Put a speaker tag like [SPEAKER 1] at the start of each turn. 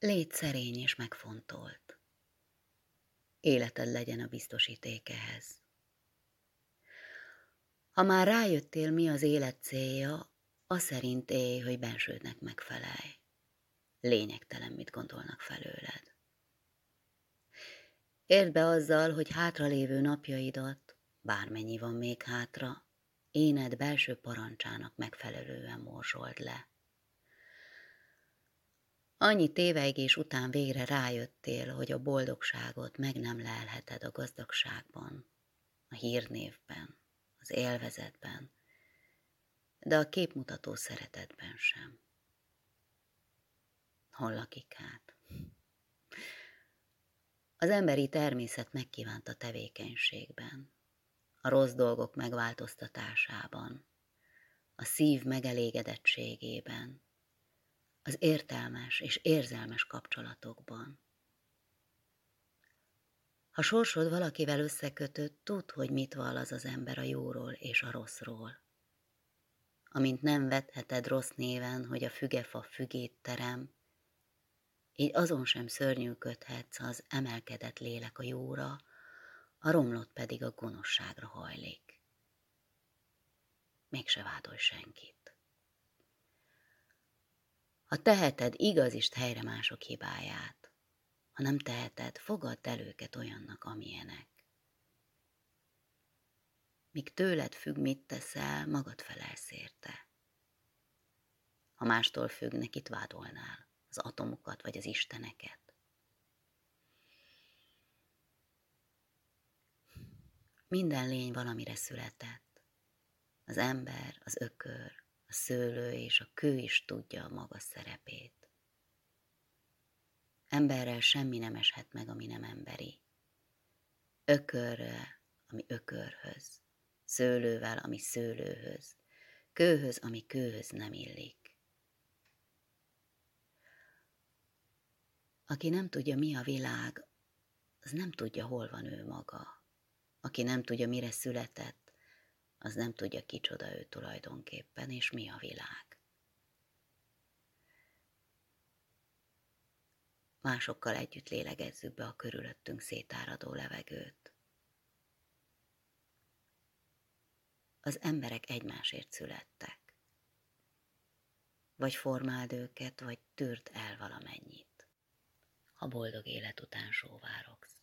[SPEAKER 1] Légy szerény és megfontolt. Életed legyen a biztosíték ehhez. Ha már rájöttél, mi az élet célja, a szerint élj, hogy bensődnek megfelelj. Lényegtelen, mit gondolnak felőled. Érd be azzal, hogy hátralévő napjaidat, bármennyi van még hátra, éned belső parancsának megfelelően morzsold le. Annyi tévegés után végre rájöttél, hogy a boldogságot meg nem lelheted a gazdagságban, a hírnévben, az élvezetben, de a képmutató szeretetben sem. Hol lakik hát? Az emberi természet megkívánt a tevékenységben, a rossz dolgok megváltoztatásában, a szív megelégedettségében, az értelmes és érzelmes kapcsolatokban. Ha sorsod valakivel összekötött, tudd, hogy mit vall az az ember a jóról és a rosszról. Amint nem vetheted rossz néven, hogy a fügefa fügét terem, így azon sem szörnyűködhetsz, az emelkedett lélek a jóra, a romlott pedig a gonoszságra hajlik. Mégse vádolj senkit. Ha teheted, igazist helyre mások hibáját. Ha nem teheted, fogadd el őket olyannak, amilyenek. Míg tőled függ, mit teszel, magad felelsz érte. Ha mástól függ, nekit vádolnál az atomokat vagy az isteneket. Minden lény valamire született. Az ember, az ökör, a szőlő és a kő is tudja a maga szerepét. Emberrel semmi nem eshet meg, ami nem emberi. Ökörre, ami ökörhöz, szőlővel, ami szőlőhöz, kőhöz, ami kőhöz nem illik. Aki nem tudja, mi a világ, az nem tudja, hol van ő maga. Aki nem tudja, mire született, az nem tudja, kicsoda ő tulajdonképpen, és mi a világ. Másokkal együtt lélegezzük be a körülöttünk szétáradó levegőt. Az emberek egymásért születtek. Vagy formáld őket, vagy tűrt el valamennyit a boldog élet után sóvárogsz.